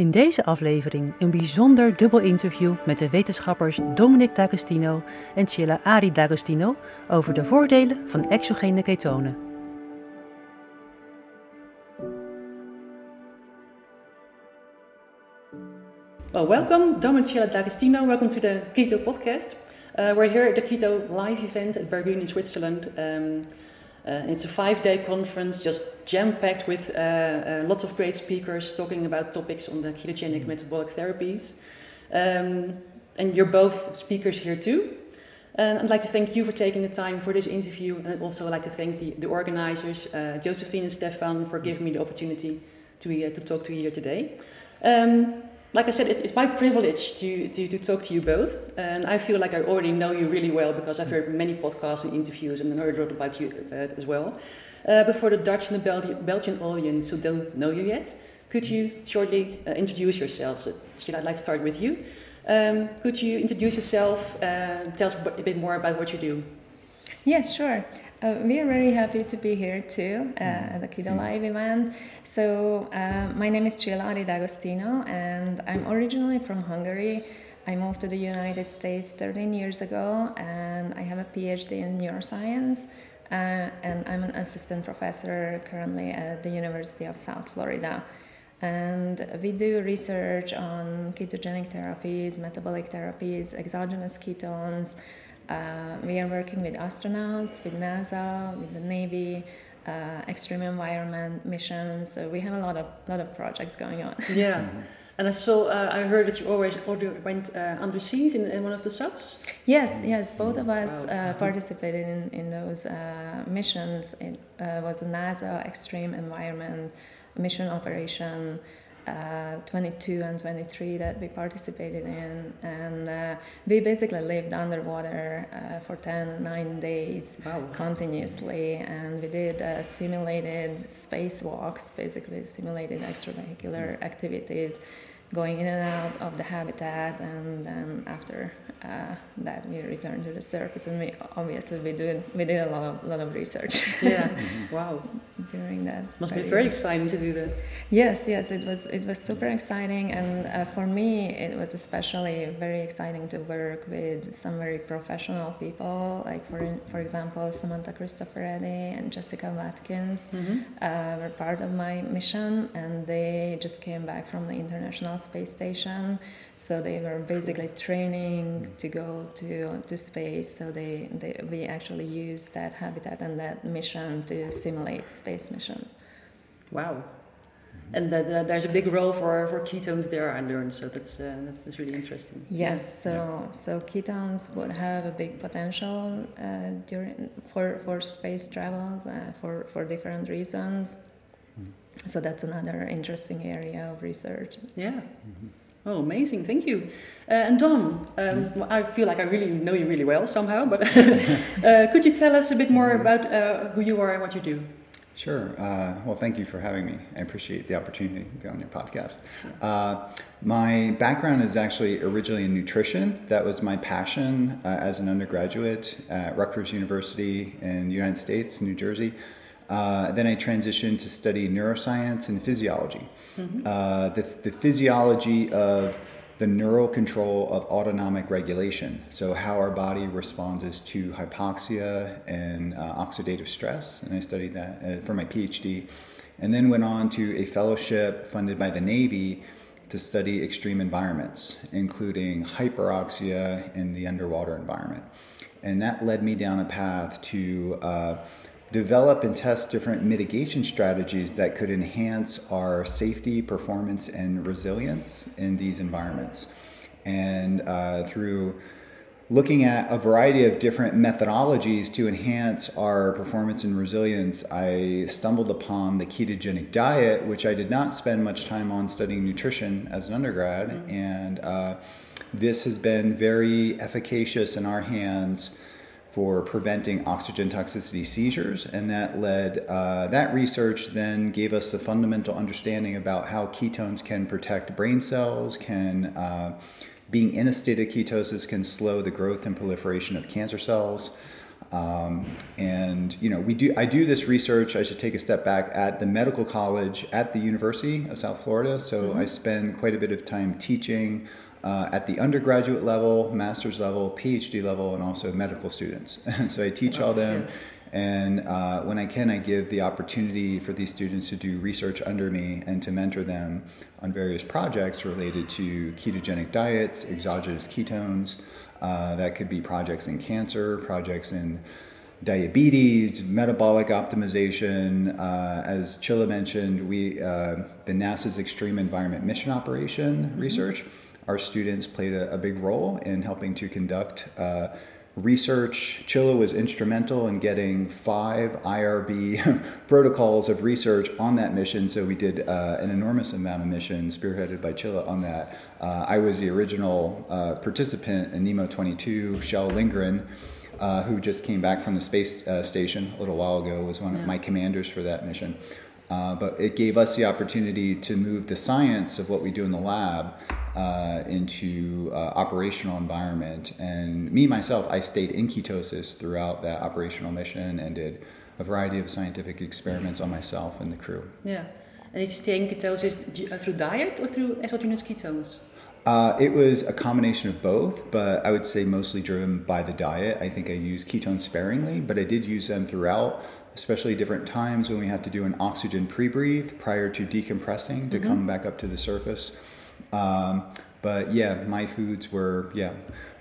In deze aflevering een bijzonder dubbel interview met de wetenschappers Dominic D'Agostino en Chilla Ari D'Agostino over de voordelen van exogene ketonen. Well, welcome, Dom and Chilla D'Agostino. Welcome to the Keto Podcast. Uh, we're here at the Keto Live event at Bergün in Switzerland. Um, uh, it's a five day conference, just jam packed with uh, uh, lots of great speakers talking about topics on the ketogenic metabolic therapies. Um, and you're both speakers here too. And I'd like to thank you for taking the time for this interview. And I'd also like to thank the, the organizers, uh, Josephine and Stefan, for giving me the opportunity to, uh, to talk to you here today. Um, like I said, it's my privilege to, to, to talk to you both. And I feel like I already know you really well because I've heard many podcasts and interviews and heard a lot about you uh, as well. Uh, but for the Dutch and the Bel Belgian audience who don't know you yet, could you shortly uh, introduce yourselves? Uh, I'd like to start with you. Um, could you introduce yourself, uh, tell us a bit more about what you do? Yeah, sure. Uh, we are very happy to be here too uh, mm. at the Keto mm. Live event. So, uh, my name is Csilla Ari D'Agostino, and I'm originally from Hungary. I moved to the United States 13 years ago, and I have a PhD in neuroscience. Uh, and I'm an assistant professor currently at the University of South Florida. And we do research on ketogenic therapies, metabolic therapies, exogenous ketones. Uh, we are working with astronauts, with NASA, with the Navy, uh, extreme environment missions. So we have a lot of lot of projects going on. Yeah. Mm-hmm. And I saw, uh, I heard that you always went uh, underseas in, in, one of the subs. Yes, yes, both of us wow. uh, participated in, in those uh, missions. It uh, was a NASA Extreme Environment mission operation uh, 22 and 23 that we participated in. And uh, we basically lived underwater uh, for 10 9 days wow. continuously. And we did uh, simulated spacewalks basically simulated extravehicular activities going in and out of the habitat and then after uh, that we returned to the surface and we obviously we did we did a lot of lot of research yeah mm-hmm. wow during that must period. be very exciting to do that yes yes it was it was super exciting and uh, for me it was especially very exciting to work with some very professional people like for for example Samantha Cristoforetti and Jessica Watkins mm-hmm. uh, were part of my mission and they just came back from the international space station so they were basically training to go to, to space. So they, they we actually used that habitat and that mission to simulate space missions. Wow. And that, uh, there's a big role for, for ketones there, I learned. So that's uh, that's really interesting. Yes. So yeah. so ketones would have a big potential uh, during for for space travels uh, for for different reasons. So that's another interesting area of research. Yeah. Mm-hmm. Oh, amazing! Thank you. Uh, and Dom, um, I feel like I really know you really well somehow, but uh, could you tell us a bit more about uh, who you are and what you do? Sure. Uh, well, thank you for having me. I appreciate the opportunity to be on your podcast. Uh, my background is actually originally in nutrition. That was my passion uh, as an undergraduate at Rutgers University in the United States, New Jersey. Uh, then I transitioned to study neuroscience and physiology. Mm-hmm. Uh, the, the physiology of the neural control of autonomic regulation. So, how our body responds to hypoxia and uh, oxidative stress. And I studied that uh, for my PhD. And then went on to a fellowship funded by the Navy to study extreme environments, including hyperoxia in the underwater environment. And that led me down a path to uh, develop and test different mitigation strategies that could enhance our safety, performance, and resilience in these environments. And uh, through looking at a variety of different methodologies to enhance our performance and resilience, I stumbled upon the ketogenic diet, which I did not spend much time on studying nutrition as an undergrad. Mm-hmm. And uh, this has been very efficacious in our hands for preventing oxygen toxicity seizures, and that led uh, that research then gave us a fundamental understanding about how ketones can protect brain cells, can uh, being in a state of ketosis can slow the growth and proliferation of cancer cells. Um, and you know, we do. I do this research. I should take a step back at the medical college at the University of South Florida. So Mm-hmm. I spend quite a bit of time teaching uh, at the undergraduate level, master's level, PhD level, and also medical students. so I teach all them. And uh, when I can, I give the opportunity for these students to do research under me and to mentor them on various projects related to ketogenic diets, exogenous ketones. Uh, that could be projects in cancer, projects in diabetes, metabolic optimization. Uh, as Csilla mentioned, we uh, the NASA's Extreme Environment Mission Operation research. Our students played a, a big role in helping to conduct uh, research. Csilla was instrumental in getting five IRB protocols of research on that mission. So we did uh, an enormous amount of missions spearheaded by Csilla on that. Uh, I was the original uh, participant in NEEMO 22. Kjell Lindgren, uh, who just came back from the space uh, station a little while ago, was one of my commanders for that mission. Uh, but it gave us the opportunity to move the science of what we do in the lab uh, into uh, operational environment. And me myself, I stayed in ketosis throughout that operational mission and did a variety of scientific experiments on myself and the crew. Yeah. And did you stay in ketosis uh, through diet or through exogenous ketones? Uh, it was a combination of both, but I would say mostly driven by the diet. I think I used ketones sparingly, but I did use them throughout, especially different times when we have to do an oxygen pre breathe prior to decompressing to come back up to the surface. Um, but yeah, my foods were, yeah,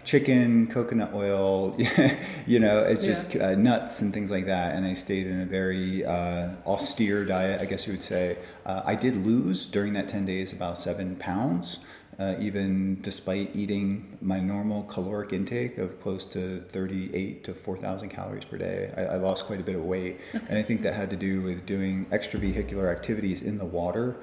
chicken, coconut oil, you know, it's just uh, nuts and things like that. And I stayed in a very uh, austere diet, I guess you would say. Uh, I did lose during that 10 days about seven pounds uh, even despite eating my normal caloric intake of close to 38 to 4,000 calories per day. I, I lost quite a bit of weight, and I think that had to do with doing extravehicular activities in the water.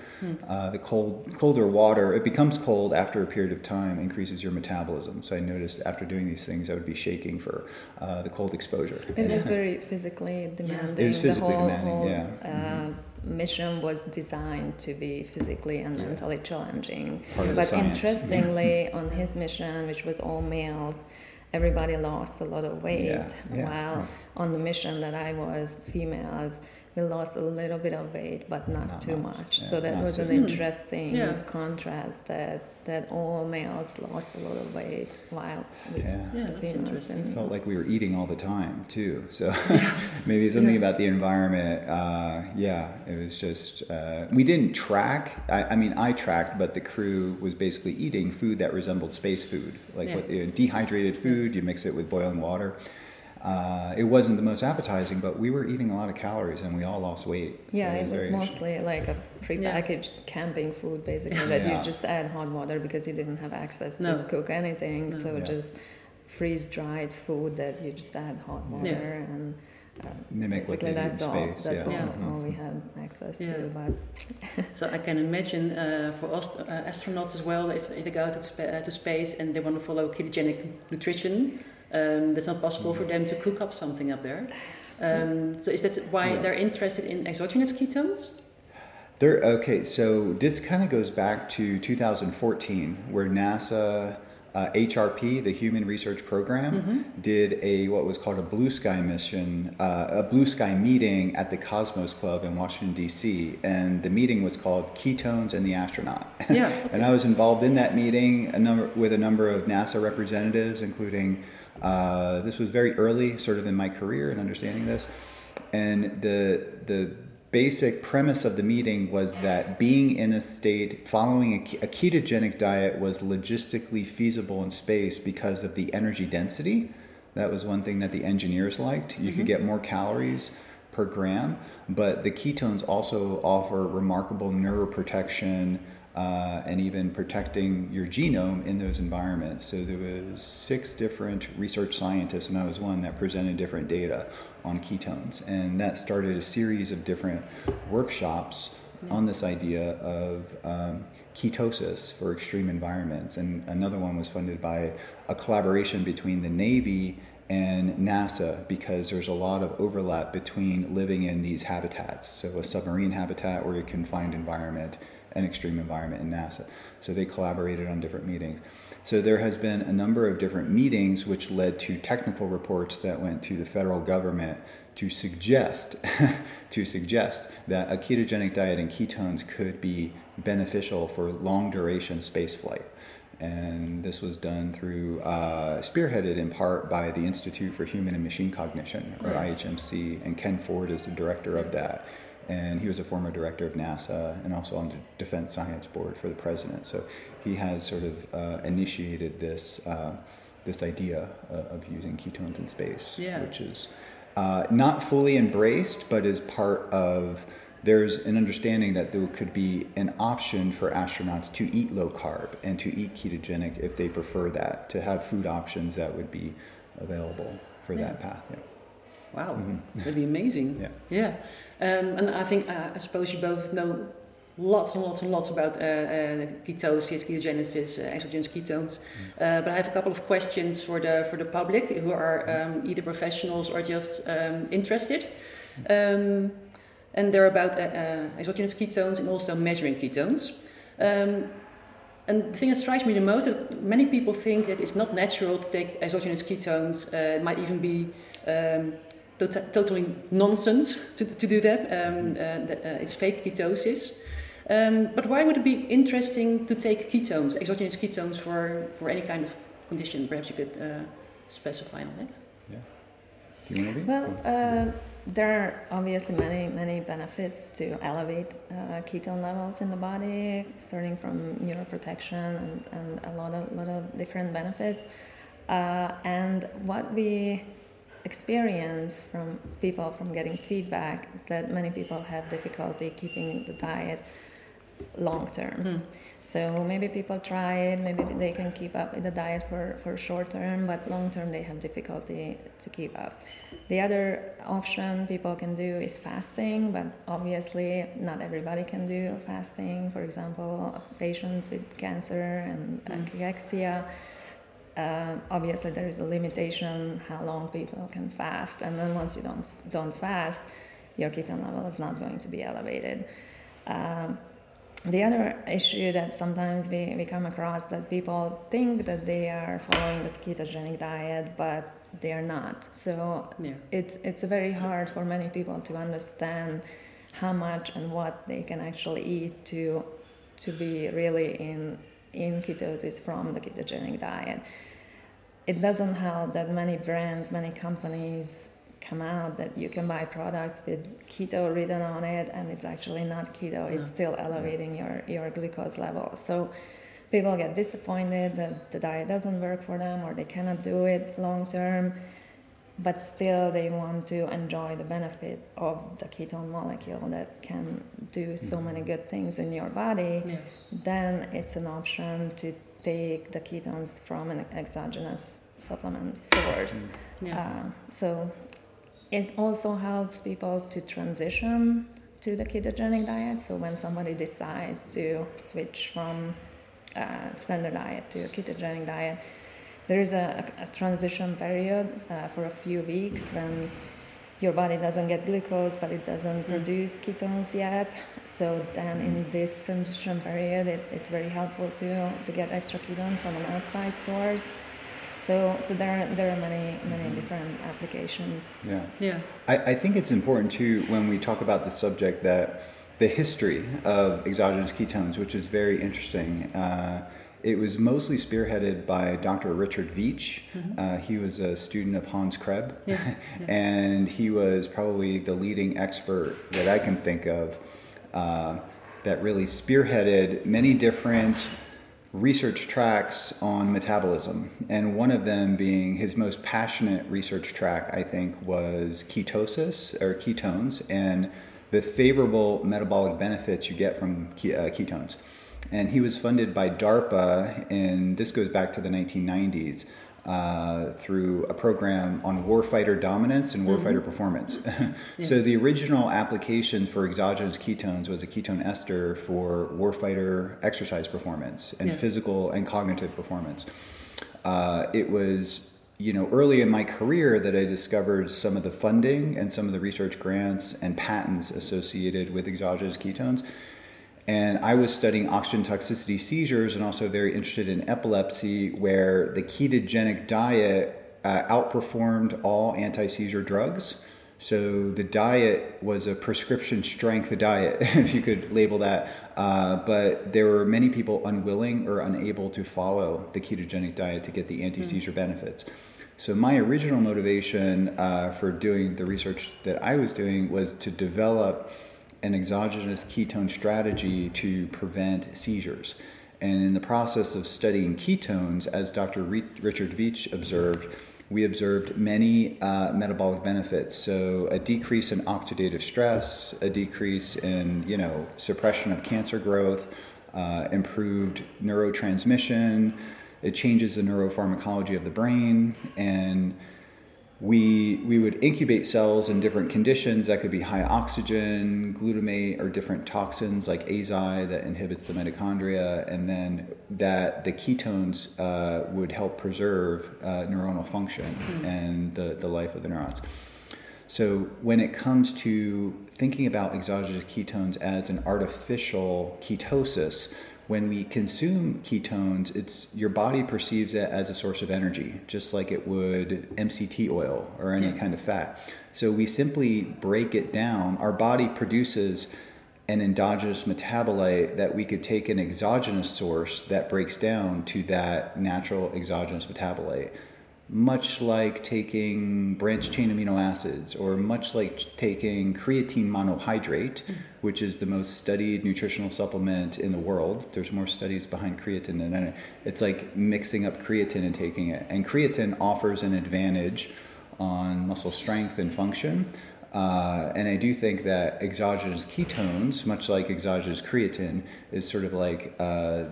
Uh, the cold, colder water, it becomes cold after a period of time, increases your metabolism. So I noticed after doing these things, I would be shaking for uh, the cold exposure. It was very physically demanding. It was physically the whole, demanding, whole, yeah. Mm-hmm. Mission was designed to be physically and Yeah. mentally challenging. Part but interestingly, on his mission, which was all males, everybody lost a lot of weight. Yeah, yeah. While on the mission that I was, females, we lost a little bit of weight, but not, Not too much, much. yeah, so that not was an so- interesting Yeah. contrast that that all males lost a lot of weight while with Yeah. Yeah, the that's females interesting. and- felt like we were eating all the time too. So maybe something Yeah. about the environment. Uh, yeah, it was just uh, we didn't track. I, I mean, I tracked, but the crew was basically eating food that resembled space food, like Yeah. what you know, dehydrated food. You mix it with boiling water. Uh, it wasn't the most appetizing, but we were eating a lot of calories, and we all lost weight. So Yeah, it was very mostly like a prepackaged camping food, basically, that Yeah. you just add hot water because you didn't have access to No. cook anything. No. So Yeah. just freeze dried food that you just add hot water Yeah. and uh, Mimic what basically they did in all. space, That's yeah. all, all we had access Yeah. to. But So I can imagine uh, for us uh, astronauts as well, if, if they go to, spa- uh, to space and they want to follow ketogenic nutrition, um, it's not possible for them to cook up something up there. Um, so is that why Yeah. they're interested in exogenous ketones? There, okay, so this kind of goes back to 2014, where NASA uh, HRP, the Human Research Program, did a what was called a Blue Sky mission, uh, a Blue Sky meeting at the Cosmos Club in Washington D.C. And the meeting was called Ketones and the Astronaut. Yeah. and I was involved in that meeting a number with a number of NASA representatives, including uh, this was very early, sort of in my career and understanding this. And the the basic premise of the meeting was that being in a state following a, a ketogenic diet was logistically feasible in space because of the energy density. That was one thing that the engineers liked. You could get more calories per gram, but the ketones also offer remarkable neuroprotection uh, and even protecting your genome in those environments. So there was six different research scientists, and I was one that presented different data on ketones, and that started a series of different workshops on this idea of um, ketosis for extreme environments. And another one was funded by a collaboration between the Navy and NASA because there's a lot of overlap between living in these habitats. So, a submarine habitat or a confined environment, an extreme environment in NASA. So they collaborated on different meetings. So there has been a number of different meetings which led to technical reports that went to the federal government to suggest to suggest that a ketogenic diet and ketones could be beneficial for long duration space flight. And this was done through, uh, spearheaded in part by the Institute for Human and Machine Cognition, or IHMC, and Ken Ford is the director of that. And he was a former director of NASA and also on the Defense Science Board for the president. So he has sort of uh, initiated this, uh, this idea of using ketones in space, yeah. which is uh, not fully embraced, but is part of there's an understanding that there could be an option for astronauts to eat low carb and to eat ketogenic if they prefer that, to have food options that would be available for Yeah. that path. Yeah. Wow, Mhm. that'd be amazing. Yeah. Yeah, um, and I think uh, I suppose you both know lots and lots and lots about uh, uh, ketosis, ketogenesis, uh, exogenous ketones. Uh, but I have a couple of questions for the for the public who are um, either professionals or just um, interested. Um, and they're about uh, uh, exogenous ketones and also measuring ketones. Um, and the thing that strikes me the most, that many people think that it's not natural to take exogenous ketones. Uh, it might even be tota- totally nonsense to, to do that. Um, uh, that uh, it's fake ketosis. Um, but why would it be interesting to take ketones, exogenous ketones, for, for any kind of condition? Perhaps you could uh, specify on that. Do you want to be? Well, uh, there are obviously many, many benefits to elevate uh, ketone levels in the body, starting from neuroprotection and, and a lot of, lot of different benefits. Uh, and what we experience from people from getting feedback that many people have difficulty keeping the diet long term. Hmm. So maybe people try it, maybe they can keep up with the diet for, for short term, but long term they have difficulty to keep up. The other option people can do is fasting, but obviously not everybody can do fasting. For example, patients with cancer and Mm. Uh, obviously, there is a limitation how long people can fast, and then once you don't don't fast, your ketone level is not going to be elevated. Um, the other issue that sometimes we, we come across that people think that they are following the ketogenic diet, but they are not. So Yeah. it's it's very hard for many people to understand how much and what they can actually eat to to be really in in ketosis from the ketogenic diet. It doesn't help that many brands, many companies come out that you can buy products with keto written on it and it's actually not keto it's No. still elevating your, your glucose level so people get disappointed that the diet doesn't work for them or they cannot do it long term but still they want to enjoy the benefit of the ketone molecule that can do so many good things in your body Yeah. then it's an option to take the ketones from an exogenous supplement source Yeah. uh, so it also helps people to transition to the ketogenic diet. So when somebody decides to switch from uh, standard diet to a ketogenic diet, there is a, a transition period uh, for a few weeks when your body doesn't get glucose, but it doesn't Mm. produce ketones yet. So then in this transition period, it, it's very helpful to, to get extra ketone from an outside source. So, so there are, there are many many different applications. Yeah. Yeah. I, I think it's important too when we talk about the subject that the history of exogenous ketones, which is very interesting. Uh, it was mostly spearheaded by Dr. Richard Veech. Uh, he was a student of Hans Krebs, Mm-hmm. Yeah, yeah. and he was probably the leading expert that I can think of uh, that really spearheaded many different research tracks on metabolism, and one of them being his most passionate research track, I think, was ketosis or ketones and the favorable metabolic benefits you get from uh, ketones. And he was funded by DARPA, and this goes back to the 1990s. Uh, through a program on warfighter dominance and warfighter performance. So the original application for exogenous ketones was a ketone ester for warfighter exercise performance and Yeah. physical and cognitive performance. Uh, it was you know early in my career that I discovered some of the funding and some of the research grants and patents associated with exogenous ketones. And I was studying oxygen toxicity seizures and also very interested in epilepsy, where the ketogenic diet uh, outperformed all anti seizure drugs. So the diet was a prescription strength diet, if you could label that. Uh, but there were many people unwilling or unable to follow the ketogenic diet to get the anti seizure mm. benefits. So my original motivation uh, for doing the research that I was doing was to develop an exogenous ketone strategy to prevent seizures. And in the process of studying ketones, as Dr. Richard Veech observed, we observed many uh, metabolic benefits. So a decrease in oxidative stress, a decrease in you know suppression of cancer growth, uh, improved neurotransmission, it changes the neuropharmacology of the brain and we we would incubate cells in different conditions that could be high oxygen glutamate or different toxins like azi that inhibits the mitochondria and then that the ketones uh, would help preserve uh, neuronal function mm-hmm. and the, the life of the neurons so when it comes to thinking about exogenous ketones as an artificial ketosis when we consume ketones, it's your body perceives it as a source of energy, just like it would MCT oil or any yeah. kind of fat. So we simply break it down. Our body produces an endogenous metabolite that we could take an exogenous source that breaks down to that natural exogenous metabolite much like taking branched chain amino acids or much like taking creatine monohydrate, mm-hmm. which is the most studied nutritional supplement in the world. There's more studies behind creatine than any. It's like mixing up creatine and taking it. And creatine offers an advantage on muscle strength and function. Uh, and I do think that exogenous ketones, much like exogenous creatine, is sort of like uh,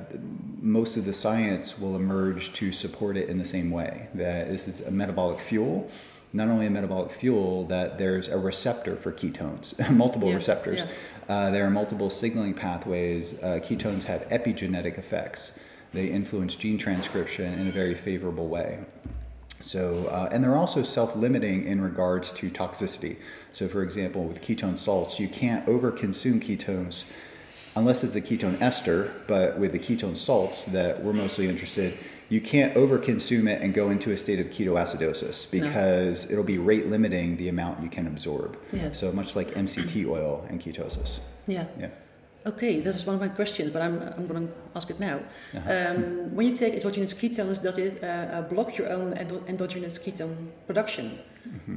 most of the science will emerge to support it in the same way. That this is a metabolic fuel, not only a metabolic fuel, that there's a receptor for ketones, multiple yeah, receptors. Yeah. Uh, there are multiple signaling pathways. Uh, ketones have epigenetic effects. They influence gene transcription in a very favorable way. So, uh, and they're also self-limiting in regards to toxicity. So, for example, with ketone salts, you can't overconsume ketones unless it's a ketone ester. But with the ketone salts that we're mostly interested, you can't overconsume it and go into a state of ketoacidosis because no. it'll be rate limiting the amount you can absorb. Yes. So much like MCT oil and ketosis. Yeah. Yeah. Okay, that was one of my questions, but I'm, I'm going to ask it now. Uh-huh. Um, when you take exogenous ketones, does it uh, uh, block your own endo- endogenous ketone production? Mm-hmm.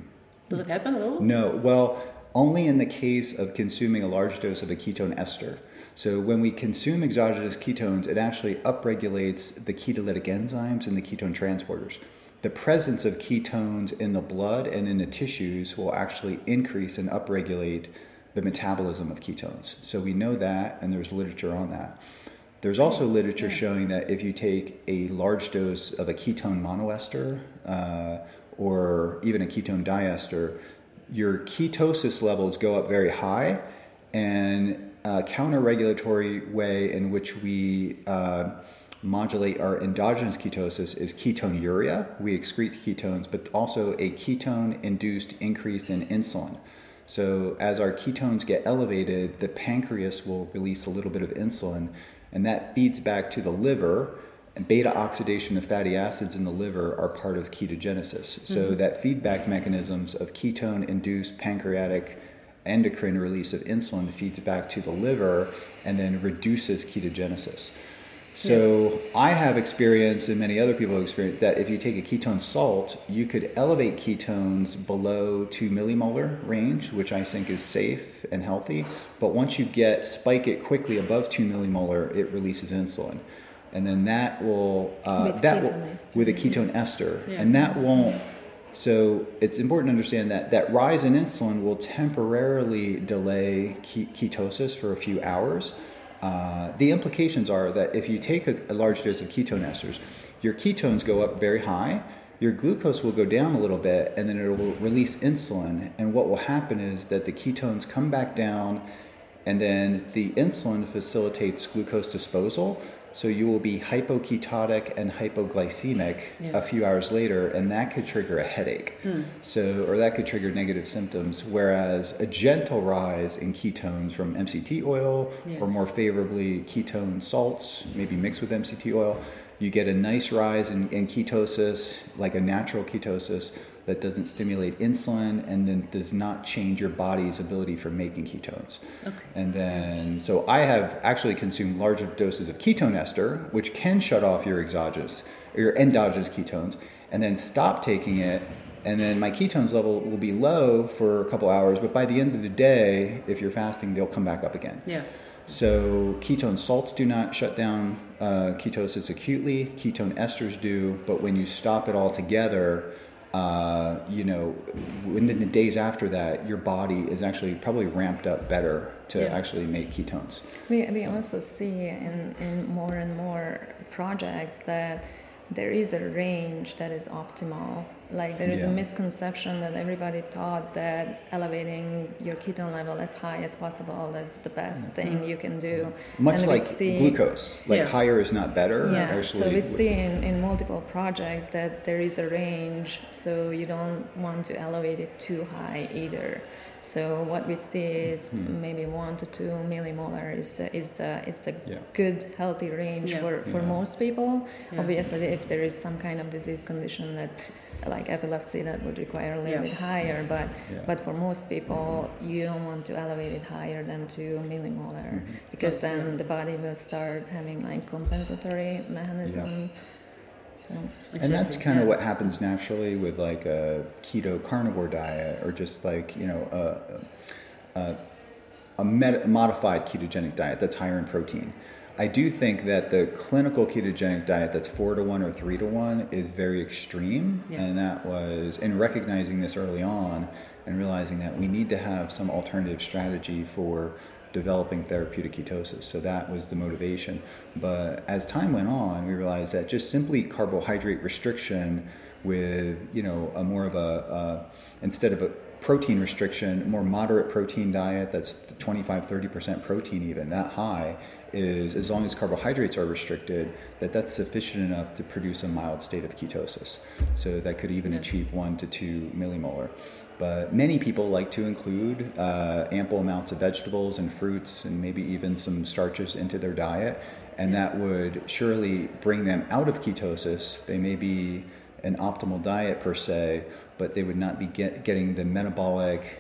Does it happen at all? No. Well, only in the case of consuming a large dose of a ketone ester. So when we consume exogenous ketones, it actually upregulates the ketolytic enzymes and the ketone transporters. The presence of ketones in the blood and in the tissues will actually increase and upregulate the metabolism of ketones. So we know that, and there's literature on that. There's also literature showing that if you take a large dose of a ketone monoester uh, or even a ketone diester, your ketosis levels go up very high, and a counter-regulatory way in which we uh, modulate our endogenous ketosis is ketonuria. We excrete ketones, but also a ketone-induced increase in insulin. So as our ketones get elevated, the pancreas will release a little bit of insulin, and that feeds back to the liver. And beta oxidation of fatty acids in the liver are part of ketogenesis. So mm-hmm. that feedback mechanisms of ketone-induced pancreatic endocrine release of insulin feeds back to the liver and then reduces ketogenesis. So yeah. I have experience, and many other people have experienced, that if you take a ketone salt, you could elevate ketones below two millimolar range, which I think is safe and healthy. But once you get spike it quickly above two millimolar, it releases insulin, and then that will uh, with that will, with a ketone ester, yeah. and that won't. So it's important to understand that that rise in insulin will temporarily delay ketosis for a few hours uh, the implications are that if you take a, a, large dose of ketone esters, your ketones go up very high, your glucose will go down a little bit, and then it will release insulin. And what will happen is that the ketones come back down, And then the insulin facilitates glucose disposal. So you will be hypoketotic and hypoglycemic Yeah. a few hours later, and that could trigger a headache. Hmm. So, or that could trigger negative symptoms. Whereas a gentle rise in ketones from MCT oil, or more favorably ketone salts, maybe mixed with MCT oil, you get a nice rise in, in ketosis, like a natural ketosis that doesn't stimulate insulin and then does not change your body's ability for making ketones. Okay. And then, so I have actually consumed larger doses of ketone ester, which can shut off your exogenous, or your endogenous ketones, and then stop taking it. And then my ketones level will be low for a couple hours, but by the end of the day, if you're fasting, they'll come back up again. Yeah. So ketone salts do not shut down uh, ketosis acutely. Ketone esters do, but when you stop it all together, uh, you know, within the days after that, your body is actually probably ramped up better to Yeah. actually make ketones. We, we also see in, in more and more projects that there is a range that is optimal. Like there is Yeah. a misconception that everybody thought that elevating your ketone level as high as possible that's the best thing you can do. Much And like see- glucose, like Yeah. higher is not better. Yeah, Actually, so we see in, in multiple projects that there is a range, so you don't want to elevate it too high either. So what we see is Hmm. maybe one to two millimolar is the is the is the Yeah. good healthy range Yeah. for, for Yeah. most people. Yeah. Obviously, if there is some kind of disease condition that like epilepsy that would require a little Yeah. bit higher, but Yeah. but for most people you don't want to elevate it higher than two millimolar Mhm. because Yeah. then the body will start having like compensatory mechanism. So And that's Exactly, kind of yeah. what happens naturally with like a keto carnivore diet or just like, you know, a, a, a med- modified ketogenic diet that's higher in protein. I do think that the clinical ketogenic diet that's four to one or three to one is very extreme. Yeah. And that was, in recognizing this early on and realizing that we need to have some alternative strategy for developing therapeutic ketosis. So that was the motivation. But as time went on, we realized that just simply carbohydrate restriction with, you know, a more of a, uh, instead of a protein restriction, more moderate protein diet that's 25, 30% protein even, that high, is as long as carbohydrates are restricted, that that's sufficient enough to produce a mild state of ketosis. So that could even Yeah. achieve one to two millimolar. But many people like to include uh, ample amounts of vegetables and fruits and maybe even some starches into their diet. And that would surely bring them out of ketosis. They may be an optimal diet per se, but they would not be get, getting the metabolic,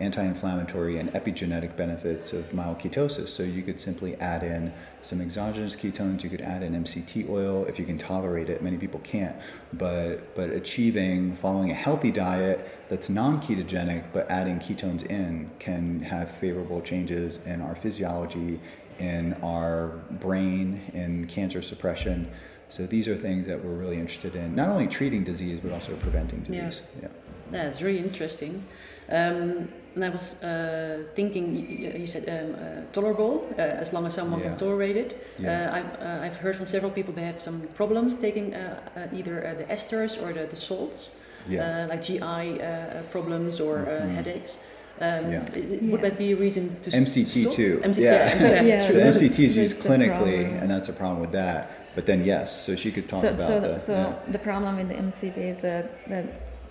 anti inflammatory, and epigenetic benefits of mild ketosis. So you could simply add in some exogenous ketones, you could add in MCT oil if you can tolerate it. Many people can't. But, but achieving, following a healthy diet that's non ketogenic, but adding ketones in can have favorable changes in our physiology, in our brain, in cancer suppression. So these are things that we're really interested in, not only treating disease, but also preventing disease. Yeah. Yeah, it's really interesting. Um, and I was uh, thinking, you, you said um, uh, tolerable, uh, as long as someone Yeah. can tolerate it. Yeah. Uh, I've, uh, I've heard from several people they had some problems taking uh, uh, either uh, the esters or the, the salts, Yeah. uh, like GI uh, problems or uh, Mhm. headaches. Um, Yeah. i- i- Would that be a reason to s- MCT stop? too. MCT, Yeah. yeah, MCT, Yeah. true. the That's- MCT is used clinically, problem. and that's a problem with that. But then, yes, so she could talk so, about so, the. so yeah. the problem with the MCT is that, that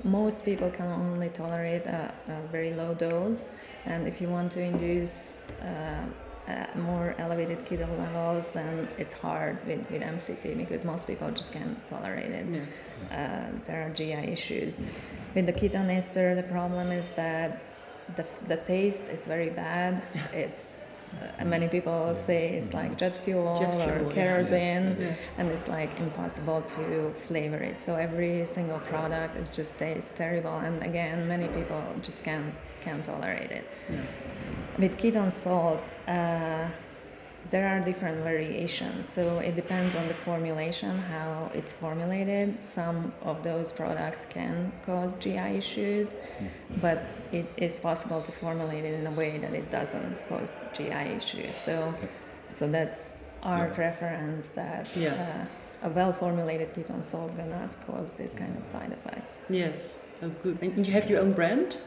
most people can only tolerate a, a very low dose, and if you want to induce uh, more elevated ketone levels, then it's hard with, with MCT because most people just can't tolerate it. Yeah. Uh, there are GI issues. With the ketone ester, the problem is that the, the taste is very bad. It's many people say it's like jet fuel, Jet or fuel, yes, kerosene Yes. and it's like impossible to flavor it. So every single product is just tastes terrible, and again, many people just can't can't tolerate it. Yeah. With ketone salt, uh, there are different variations. So it depends on the formulation, how it's formulated. Some of those products can cause GI issues, but it is possible to formulate it in a way that it doesn't cause GI issues. So, so that's our Yeah. preference that Yeah. uh, a well-formulated ketone salt will not cause this kind of side effects. Yes. Oh, good. And you have your own brand?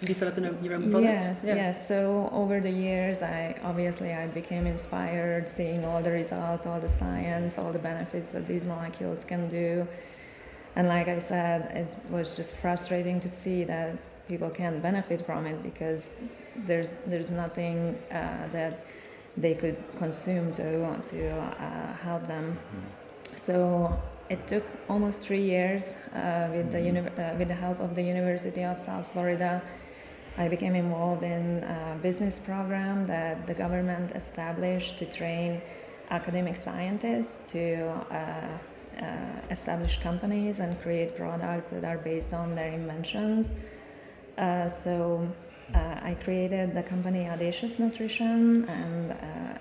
Developing your own products? Yes, yeah. yes. So over the years, I obviously I became inspired, seeing all the results, all the science, all the benefits that these molecules can do. And like I said, it was just frustrating to see that people can't benefit from it because there's there's nothing uh, that they could consume to to uh, help them. Mm-hmm. So it took almost three years uh, with the uni- uh, with the help of the University of South Florida. I became involved in a business program that the government established to train academic scientists to uh, uh, establish companies and create products that are based on their inventions. Uh, so uh, I created the company Audacious Nutrition and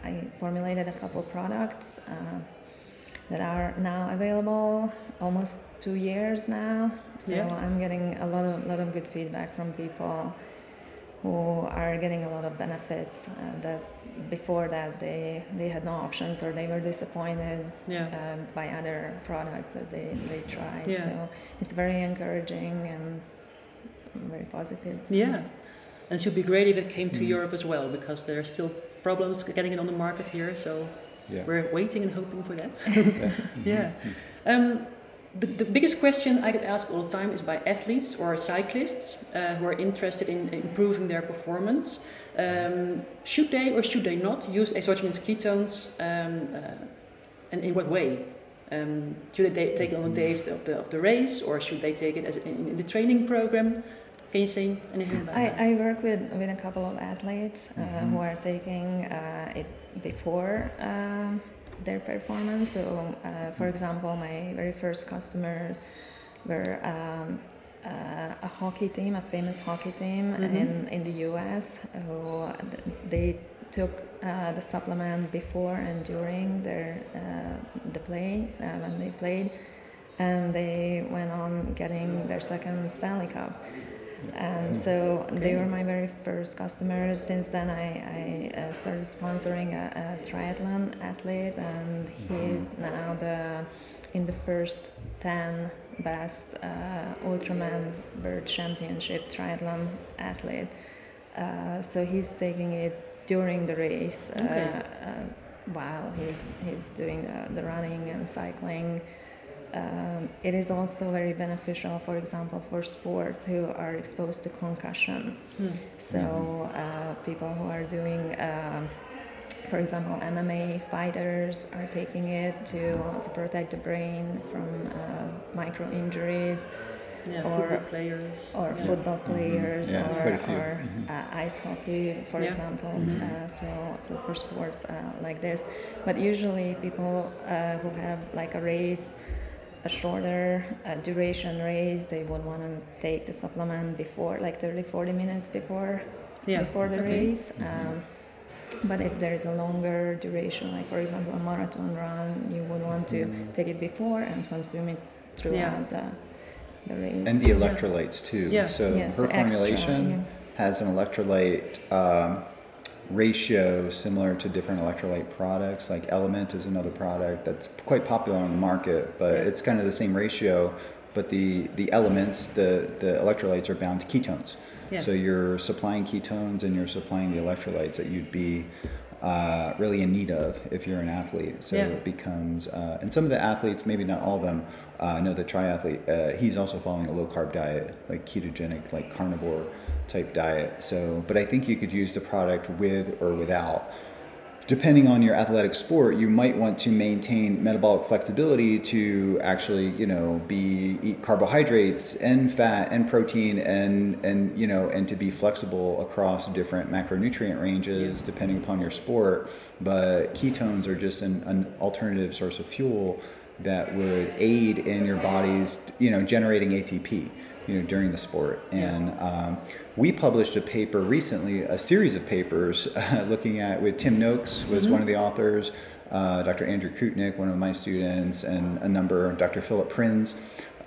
I formulated a couple products that are now available almost two years now. So yeah. I'm getting a lot of lot of good feedback from people who are getting a lot of benefits uh, that before that they they had no options or they were disappointed yeah. uh, by other products that they, they tried. Yeah. So it's very encouraging and it's very positive. Yeah. And it should be great if it came to mm. Europe as well because there are still problems getting it on the market here. So yeah. we're waiting and hoping for that. yeah. Um, the, the biggest question I get asked all the time is by athletes or cyclists uh, who are interested in improving their performance. Um, should they or should they not use exogenous ketones um, uh, and in what way? Um, should they take it on the day of the, of the, of the race or should they take it as in, in the training program? Can you say anything about I, that? I work with, with a couple of athletes uh, mm-hmm. who are taking uh, it before um, their performance. So, uh, for example, my very first customers were um, uh, a hockey team, a famous hockey team mm-hmm. in, in the US, who they took uh, the supplement before and during their uh, the play uh, when they played, and they went on getting their second Stanley Cup and so okay. they were my very first customers. Since then, I, I uh, started sponsoring a, a, triathlon athlete, and he's mm-hmm. now the in the first ten best uh, Ultraman World Championship triathlon athlete. Uh, so he's taking it during the race okay. Uh, uh, while he's he's doing the running and cycling um, it is also very beneficial, for example, for sports who are exposed to concussion. Mm. So, mm-hmm. uh, people who are doing, uh, for example, MMA fighters are taking it to, to protect the brain from uh, micro injuries. Yeah, or football players. Or yeah. football mm-hmm. players, yeah, or, or mm-hmm. Uh, ice hockey, for example. Mm-hmm. Uh, so, so for sports uh, like this, but usually people who have like a race a shorter uh, duration race, they would want to take the supplement before, like 30, 40 minutes before, yeah. before the okay. race. Mm-hmm. Um, but if there is a longer duration, like for example a marathon run, you would want to mm. take it before and consume it throughout yeah. the, the race. And the electrolytes too. Yeah. So yes, her formulation extra, yeah. has an electrolyte. Um, ratio similar to different electrolyte products. Like LMNT is another product that's quite popular on the market, but it's kind of the same ratio. But the the elements, the the electrolytes are bound to ketones. Yeah. So you're supplying ketones and you're supplying the electrolytes that you'd be uh, really in need of if you're an athlete. So yeah. it becomes, uh, and some of the athletes, maybe not all of them, uh, I know the triathlete, uh, he's also following a low carb diet, like ketogenic, like carnivore type diet. So, but I think you could use the product with or without. Depending on your athletic sport, you might want to maintain metabolic flexibility to actually, you know, be eat carbohydrates and fat and protein and and you know and to be flexible across different macronutrient ranges yeah. depending upon your sport. But ketones are just an, an alternative source of fuel that would aid in your body's, you know, generating ATP you know during the sport. And um, we published a paper recently a series of papers uh, looking at with tim noakes was mm-hmm. one of the authors uh, dr andrew Koutnik one of my students and a number dr philip Prins.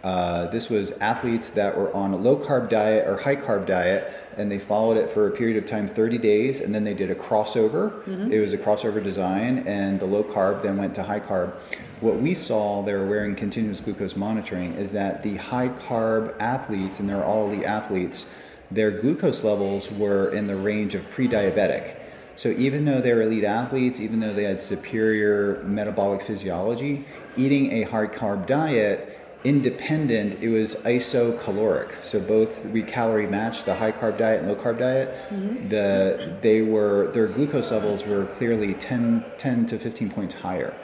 Uh, this was athletes that were on a low carb diet or high carb diet and they followed it for a period of time 30 days and then they did a crossover mm-hmm. it was a crossover design and the low carb then went to high carb what we saw they were wearing continuous glucose monitoring is that the high carb athletes and they're all the athletes their glucose levels were in the range of pre-diabetic. So even though they were elite athletes, even though they had superior metabolic physiology, eating a high carb diet independent, it was isocaloric. So both we calorie matched the high carb diet and low carb diet. Mm-hmm. The they were their glucose levels were clearly 10, 10 to 15 points higher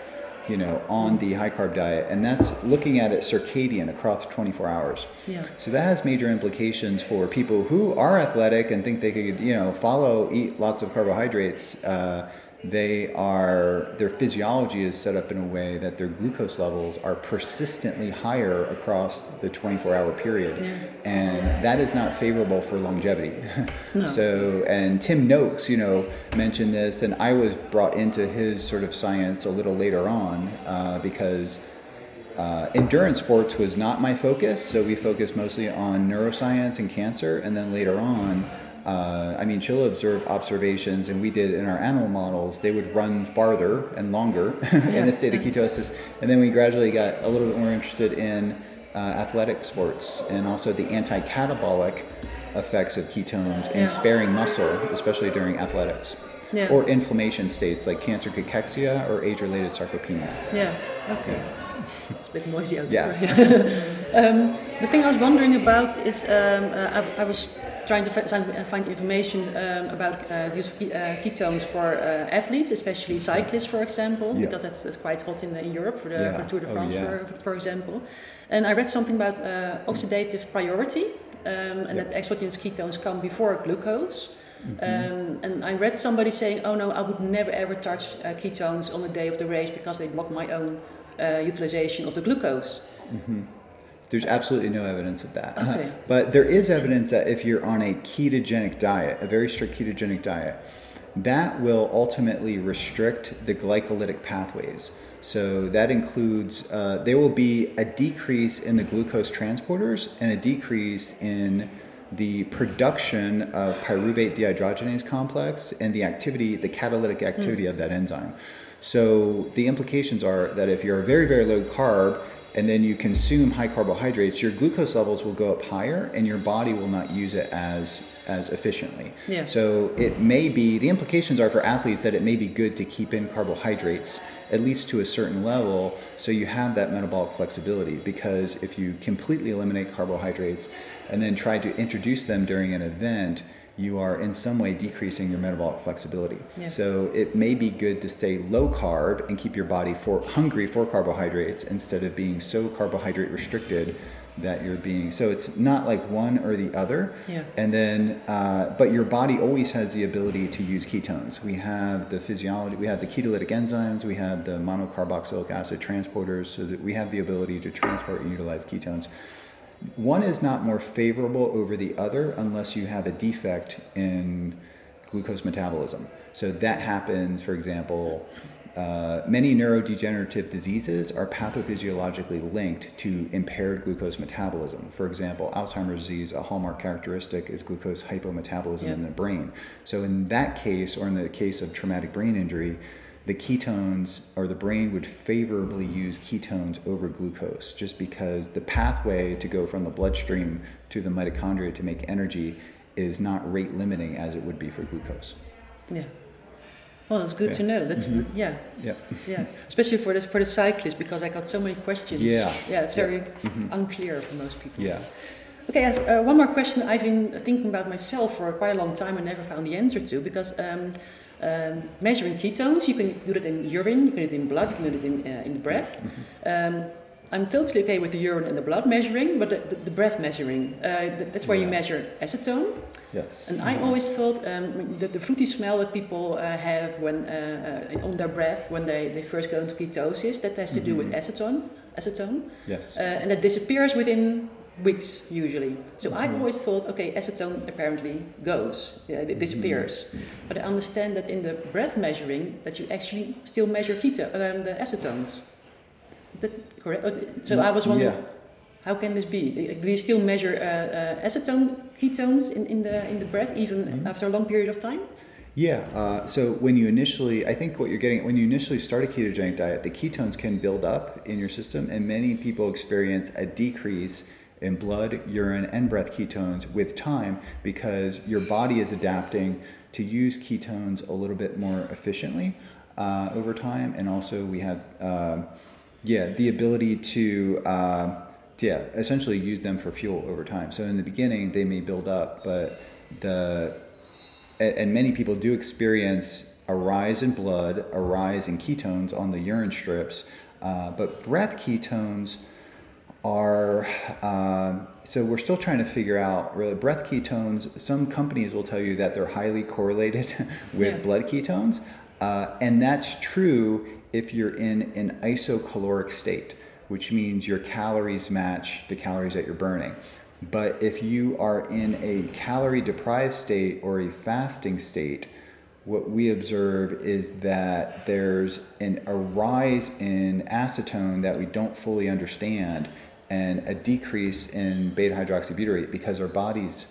you know, on the high carb diet, and that's looking at it circadian across 24 hours. Yeah. So that has major implications for people who are athletic and think they could, you know, follow, eat lots of carbohydrates. Uh, they are their physiology is set up in a way that their glucose levels are persistently higher across the 24 hour period yeah. and that is not favorable for longevity no. so and tim noakes you know mentioned this and i was brought into his sort of science a little later on uh, because uh, endurance sports was not my focus so we focused mostly on neuroscience and cancer and then later on uh, I mean, she'll observe observations, and we did in our animal models, they would run farther and longer in a state of ketosis. And then we gradually got a little bit more interested in uh, athletic sports and also the anti catabolic effects of ketones and yeah. sparing muscle, especially during athletics. Yeah. Or inflammation states like cancer cachexia or age related sarcopenia. Yeah, okay. It's a bit noisy out there. Yes. um, the thing I was wondering about is um, uh, I, I was trying to uh, find information um, about uh, the use of uh, ketones for uh, athletes, especially cyclists, for example, yeah. because that's, that's quite hot in, in Europe for the, yeah. for Tour de oh, France, oh, yeah. for, for, example. And I read something about uh, oxidative priority, um, and that exogenous ketones come before glucose. Mm -hmm. um, and I read somebody saying, "Oh no, I would never ever touch uh, ketones on the day of the race because they block my own utilization of the glucose." Mm -hmm. There's absolutely no evidence of that. Okay. But there is evidence that if you're on a ketogenic diet, a very strict ketogenic diet, that will ultimately restrict the glycolytic pathways. So that includes, uh, there will be a decrease in the glucose transporters and a decrease in the production of pyruvate dehydrogenase complex and the activity, the catalytic activity mm. of that enzyme. So the implications are that if you're a very, very low carb, and then you consume high carbohydrates, your glucose levels will go up higher and your body will not use it as as efficiently. Yeah. So it may be the implications are for athletes that it may be good to keep in carbohydrates at least to a certain level so you have that metabolic flexibility because if you completely eliminate carbohydrates and then try to introduce them during an event, you are in some way decreasing your metabolic flexibility. Yeah. So it may be good to stay low carb and keep your body for hungry for carbohydrates instead of being so carbohydrate restricted that you're being so it's not like one or the other yeah. and then uh, but your body always has the ability to use ketones we have the physiology we have the ketolytic enzymes we have the monocarboxylic acid transporters so that we have the ability to transport and utilize ketones one is not more favorable over the other unless you have a defect in glucose metabolism. So that happens, for example, uh, many neurodegenerative diseases are pathophysiologically linked to impaired glucose metabolism. For example, Alzheimer's disease, a hallmark characteristic is glucose hypometabolism in the brain. So, in that case, or in the case of traumatic brain injury, the ketones or the brain would favorably use ketones over glucose just because the pathway to go from the bloodstream to the mitochondria to make energy is not rate limiting as it would be for glucose. Yeah. Well, that's good yeah. to know. That's mm-hmm. yeah, yeah, yeah. Especially for the for the cyclists because I got so many questions. Yeah, yeah. It's very yeah. mm-hmm. unclear for most people. Yeah. Okay, I have uh, one more question. I've been thinking about myself for quite a long time and never found the answer to because um, um, measuring ketones, you can do that in urine, you can do it in blood, you can do it in, uh, in breath. Mm-hmm. Um, I'm totally okay with the urine and the blood measuring, but the, the, the breath measuring, uh, that's where yeah. you measure acetone. Yes. And I always thought um, that the fruity smell that people uh, have when on their breath when they, they first go into ketosis, that has to mm-hmm. do with mm-hmm. acetone. Acetone. Yes. Uh, and that disappears within weeks usually. So mm-hmm. I always thought, okay, acetone apparently goes, yeah, it disappears. Mm-hmm. But I understand that in the breath measuring, that you actually still measure keto, um, the acetones. Is that correct? Uh, so I was wondering, yeah. how can this be? Do you still measure uh, uh, acetone ketones in, in the in the breath even mm-hmm. after a long period of time? Yeah. Uh, so when you initially, I think what you're getting when you initially start a ketogenic diet, the ketones can build up in your system, and many people experience a decrease in blood, urine, and breath ketones with time because your body is adapting to use ketones a little bit more efficiently uh, over time. And also, we have, uh, yeah, the ability to, uh, yeah, essentially use them for fuel over time. So in the beginning, they may build up, but the, and many people do experience a rise in blood, a rise in ketones on the urine strips, uh, but breath ketones are uh, so we're still trying to figure out really breath ketones some companies will tell you that they're highly correlated with yeah. blood ketones uh, and that's true if you're in an isocaloric state which means your calories match the calories that you're burning but if you are in a calorie deprived state or a fasting state what we observe is that there's an, a rise in acetone that we don't fully understand and a decrease in beta hydroxybutyrate because our bodies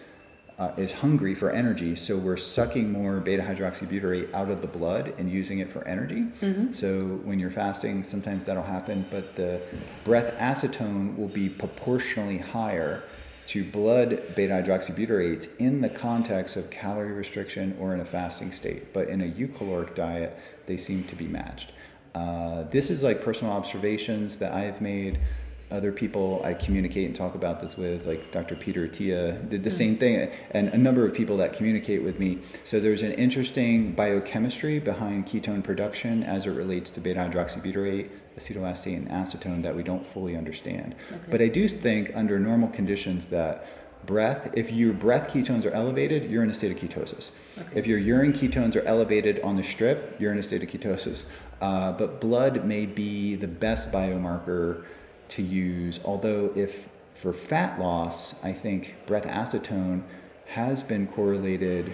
uh, is hungry for energy. So we're sucking more beta hydroxybutyrate out of the blood and using it for energy. Mm-hmm. so when you're fasting sometimes that'll happen but the breath acetone will be proportionally higher to blood beta hydroxybutyrates in the context of calorie restriction or in a fasting state. But in a eucaloric diet they seem to be matched. Uh, this is like personal observations that i've made other people I communicate and talk about this with, like Dr. Peter Attia, did the mm. same thing, and a number of people that communicate with me. So there's an interesting biochemistry behind ketone production as it relates to beta hydroxybutyrate, acetoacetate, and acetone that we don't fully understand. Okay. But I do think under normal conditions that breath, if your breath ketones are elevated, you're in a state of ketosis. Okay. If your urine ketones are elevated on the strip, you're in a state of ketosis. Uh, but blood may be the best biomarker to use. Although, if for fat loss, I think breath acetone has been correlated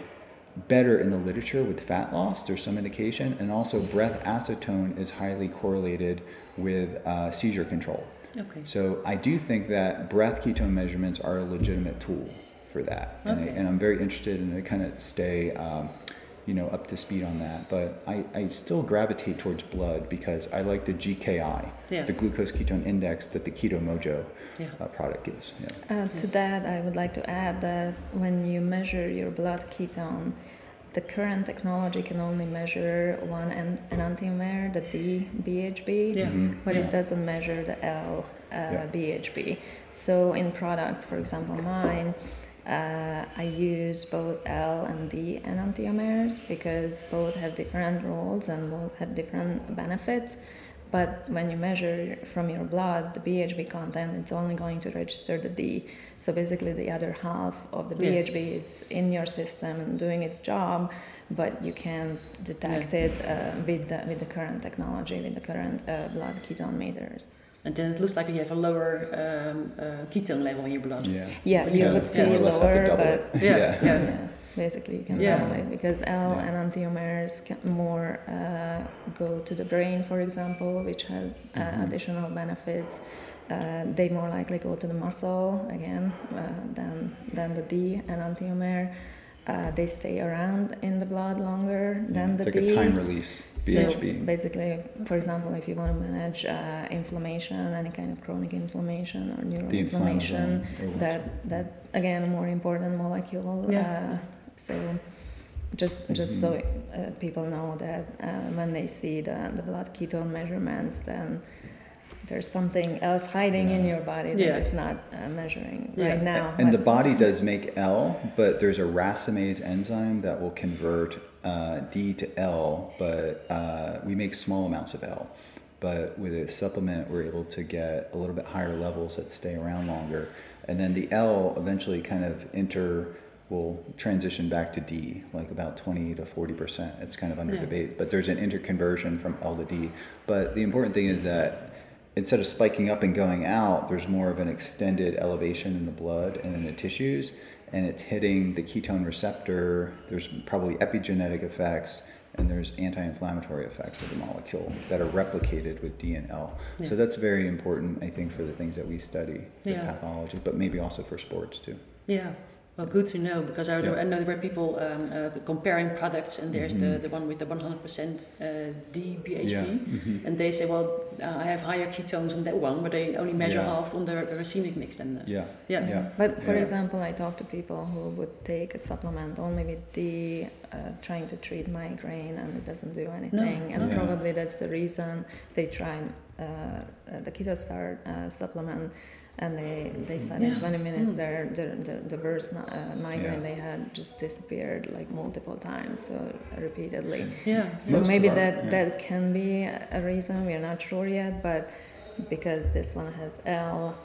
better in the literature with fat loss. There's some indication, and also breath acetone is highly correlated with uh, seizure control. Okay. So I do think that breath ketone measurements are a legitimate tool for that, okay. and, I, am very interested in to kind of stay. Um, you know, up to speed on that. But I, I still gravitate towards blood because I like the GKI, yeah. the glucose ketone index that the Keto Mojo yeah. uh, product gives. Yeah. Uh, to that, I would like to add that when you measure your blood ketone, the current technology can only measure one en- enantiomer, the D BHB, yeah. mm-hmm. but it doesn't measure the L uh, BHB. So in products, for example, mine uh, I use both L and D enantiomers because both have different roles and both have different benefits. But when you measure from your blood the BHB content, it's only going to register the D. So basically, the other half of the BHB yeah. is in your system and doing its job, but you can't detect yeah. it uh, with the with the current technology, with the current uh, blood ketone meters and then it looks like you have a lower um, uh, ketone level in your blood. Yeah, yeah, you, would see yeah. lower, but yeah, yeah. yeah. Basically, you can yeah. double it because L yeah. enantiomers can more uh, go to the brain, for example, which have uh, mm-hmm. additional benefits. Uh, they more likely go to the muscle again uh, than than the D enantiomer uh, they stay around in the blood longer than it's the like D. a time release BHB. So basically, for example, if you want to manage uh, inflammation, any kind of chronic inflammation or neuroinflammation, that that again a more important molecule. Yeah. Uh, so just just mm-hmm. so uh, people know that uh, when they see the the blood ketone measurements, then there's something else hiding in your body that yeah. it's not uh, measuring yeah. right now. And the body does make L, but there's a racemase enzyme that will convert uh, D to L, but uh, we make small amounts of L. But with a supplement, we're able to get a little bit higher levels that stay around longer. And then the L eventually kind of enter will transition back to D, like about 20 to 40 percent. It's kind of under yeah. debate, but there's an interconversion from L to D. But the important thing is that instead of spiking up and going out, there's more of an extended elevation in the blood and in the tissues, and it's hitting the ketone receptor. There's probably epigenetic effects, and there's anti-inflammatory effects of the molecule that are replicated with DNL. Yeah. So that's very important, I think, for the things that we study, the yeah. pathology, but maybe also for sports too. Yeah. Well, good to know because I, Yeah. I know there were people um, uh, comparing products, and there's the, Mhm. the one with the 100% uh, DBHB, Yeah. mhm. and they say, well, uh, I have higher ketones on that one, but they only measure Yeah. half on the, the racemic mix. Then, Yeah. yeah. Yeah. But for Yeah. example, I talk to people who would take a supplement only with the uh, trying to treat migraine and it doesn't do anything, no. and Yeah. probably that's the reason they tried uh, uh, the keto star uh, supplement. And they, they said in 20 minutes Mm. their, their the, the worst uh, migraine Yeah. they had just disappeared like multiple times, so repeatedly. Yeah. So Most maybe our- that yeah. that can be a reason. We are not sure yet, but because this one has L,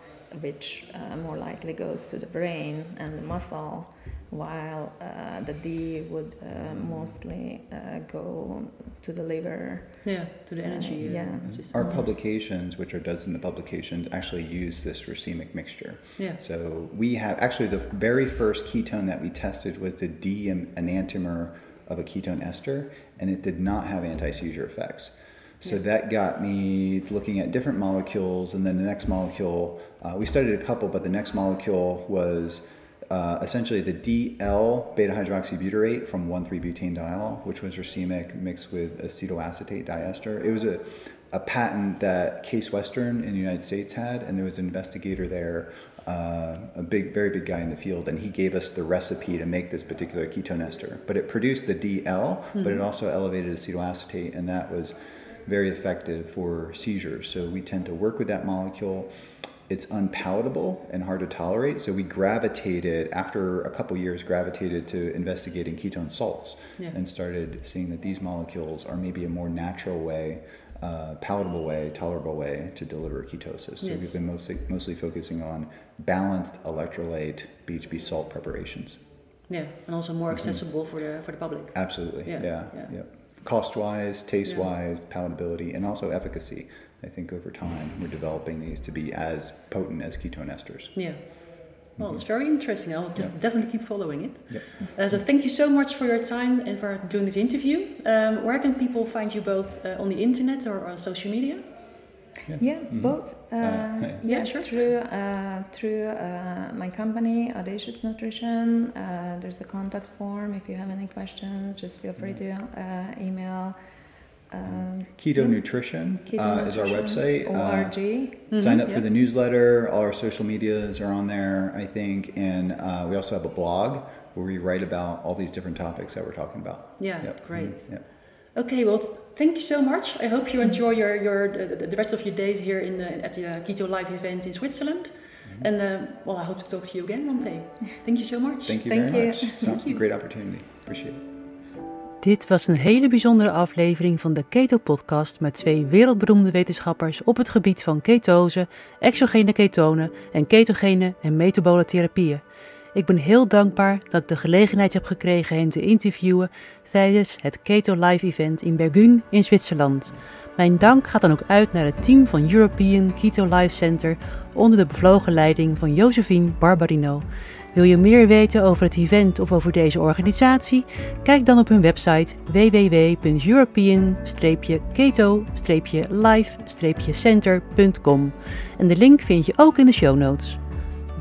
which uh, more likely goes to the brain and the muscle, while uh, the D would uh, mostly uh, go to the liver. Yeah, to the energy. Uh, yeah. system. Our publications, which are dozens of publications, actually use this racemic mixture. Yeah. So we have actually the very first ketone that we tested was the D enantiomer of a ketone ester, and it did not have anti-seizure effects. So Yeah. that got me looking at different molecules, and then the next molecule, uh, we studied a couple, but the next molecule was uh, essentially the DL beta hydroxybutyrate from 1,3-butane diol, which was racemic mixed with acetoacetate diester. It was a, a patent that Case Western in the United States had, and there was an investigator there, uh, a big, very big guy in the field, and he gave us the recipe to make this particular ketone ester. But it produced the DL, but it also elevated acetoacetate, and that was very effective for seizures. So we tend to work with that molecule. It's unpalatable and hard to tolerate, so we gravitated after a couple years gravitated to investigating ketone salts Yeah. and started seeing that these molecules are maybe a more natural way, uh, palatable way, tolerable way to deliver ketosis. So Yes. we've been mostly mostly focusing on balanced electrolyte BHB salt preparations. Yeah, and also more accessible for the for the public. Absolutely. Yeah, Yeah. yeah. Yeah. Cost wise, taste wise, palatability, and also efficacy. I think over time we're developing these to be as potent as ketone esters. Yeah. Well, it's very interesting. I'll just Yeah. definitely keep following it. Yep. Uh, so thank you so much for your time and for doing this interview. Um, where can people find you both uh, on the internet or on social media? Yeah, Mhm. both. Uh, yeah. Yeah, sure. Through uh, through uh, my company, Audacious Nutrition. Uh, there's a contact form. If you have any questions, just feel free to uh, email. Um, Keto Yeah. Nutrition uh, is our website. Uh, ORG. sign Mhm, up yeah. for the newsletter. All our social medias are on there, I think, and uh, we also have a blog where we write about all these different topics that we're talking about. Yeah, Yep. great. Mhm. Yep. Okay, well, thank you so much. I hope you enjoy your, your the, the rest of your days here in the, at the uh, Keto Live event in Switzerland. And uh, well, I hope to talk to you again one day. Thank you so much. Thank you Thank very you. much. It's Thank a you. great opportunity. Appreciate it. Dit was een hele bijzondere aflevering van de Keto Podcast met twee wereldberoemde wetenschappers op het gebied van ketose, exogene ketonen en ketogene en metabole therapieën. Ik ben heel dankbaar dat ik de gelegenheid heb gekregen hen te interviewen tijdens het Keto Live Event in Bergun in Zwitserland. Mijn dank gaat dan ook uit naar het team van European Keto Life Center onder de bevlogen leiding van Josephine Barbarino. Wil je meer weten over het event of over deze organisatie? Kijk dan op hun website www.european-keto-live-center.com en de link vind je ook in de show notes.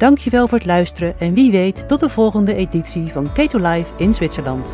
Dankjewel voor het luisteren en wie weet tot de volgende editie van Keto Live in Zwitserland.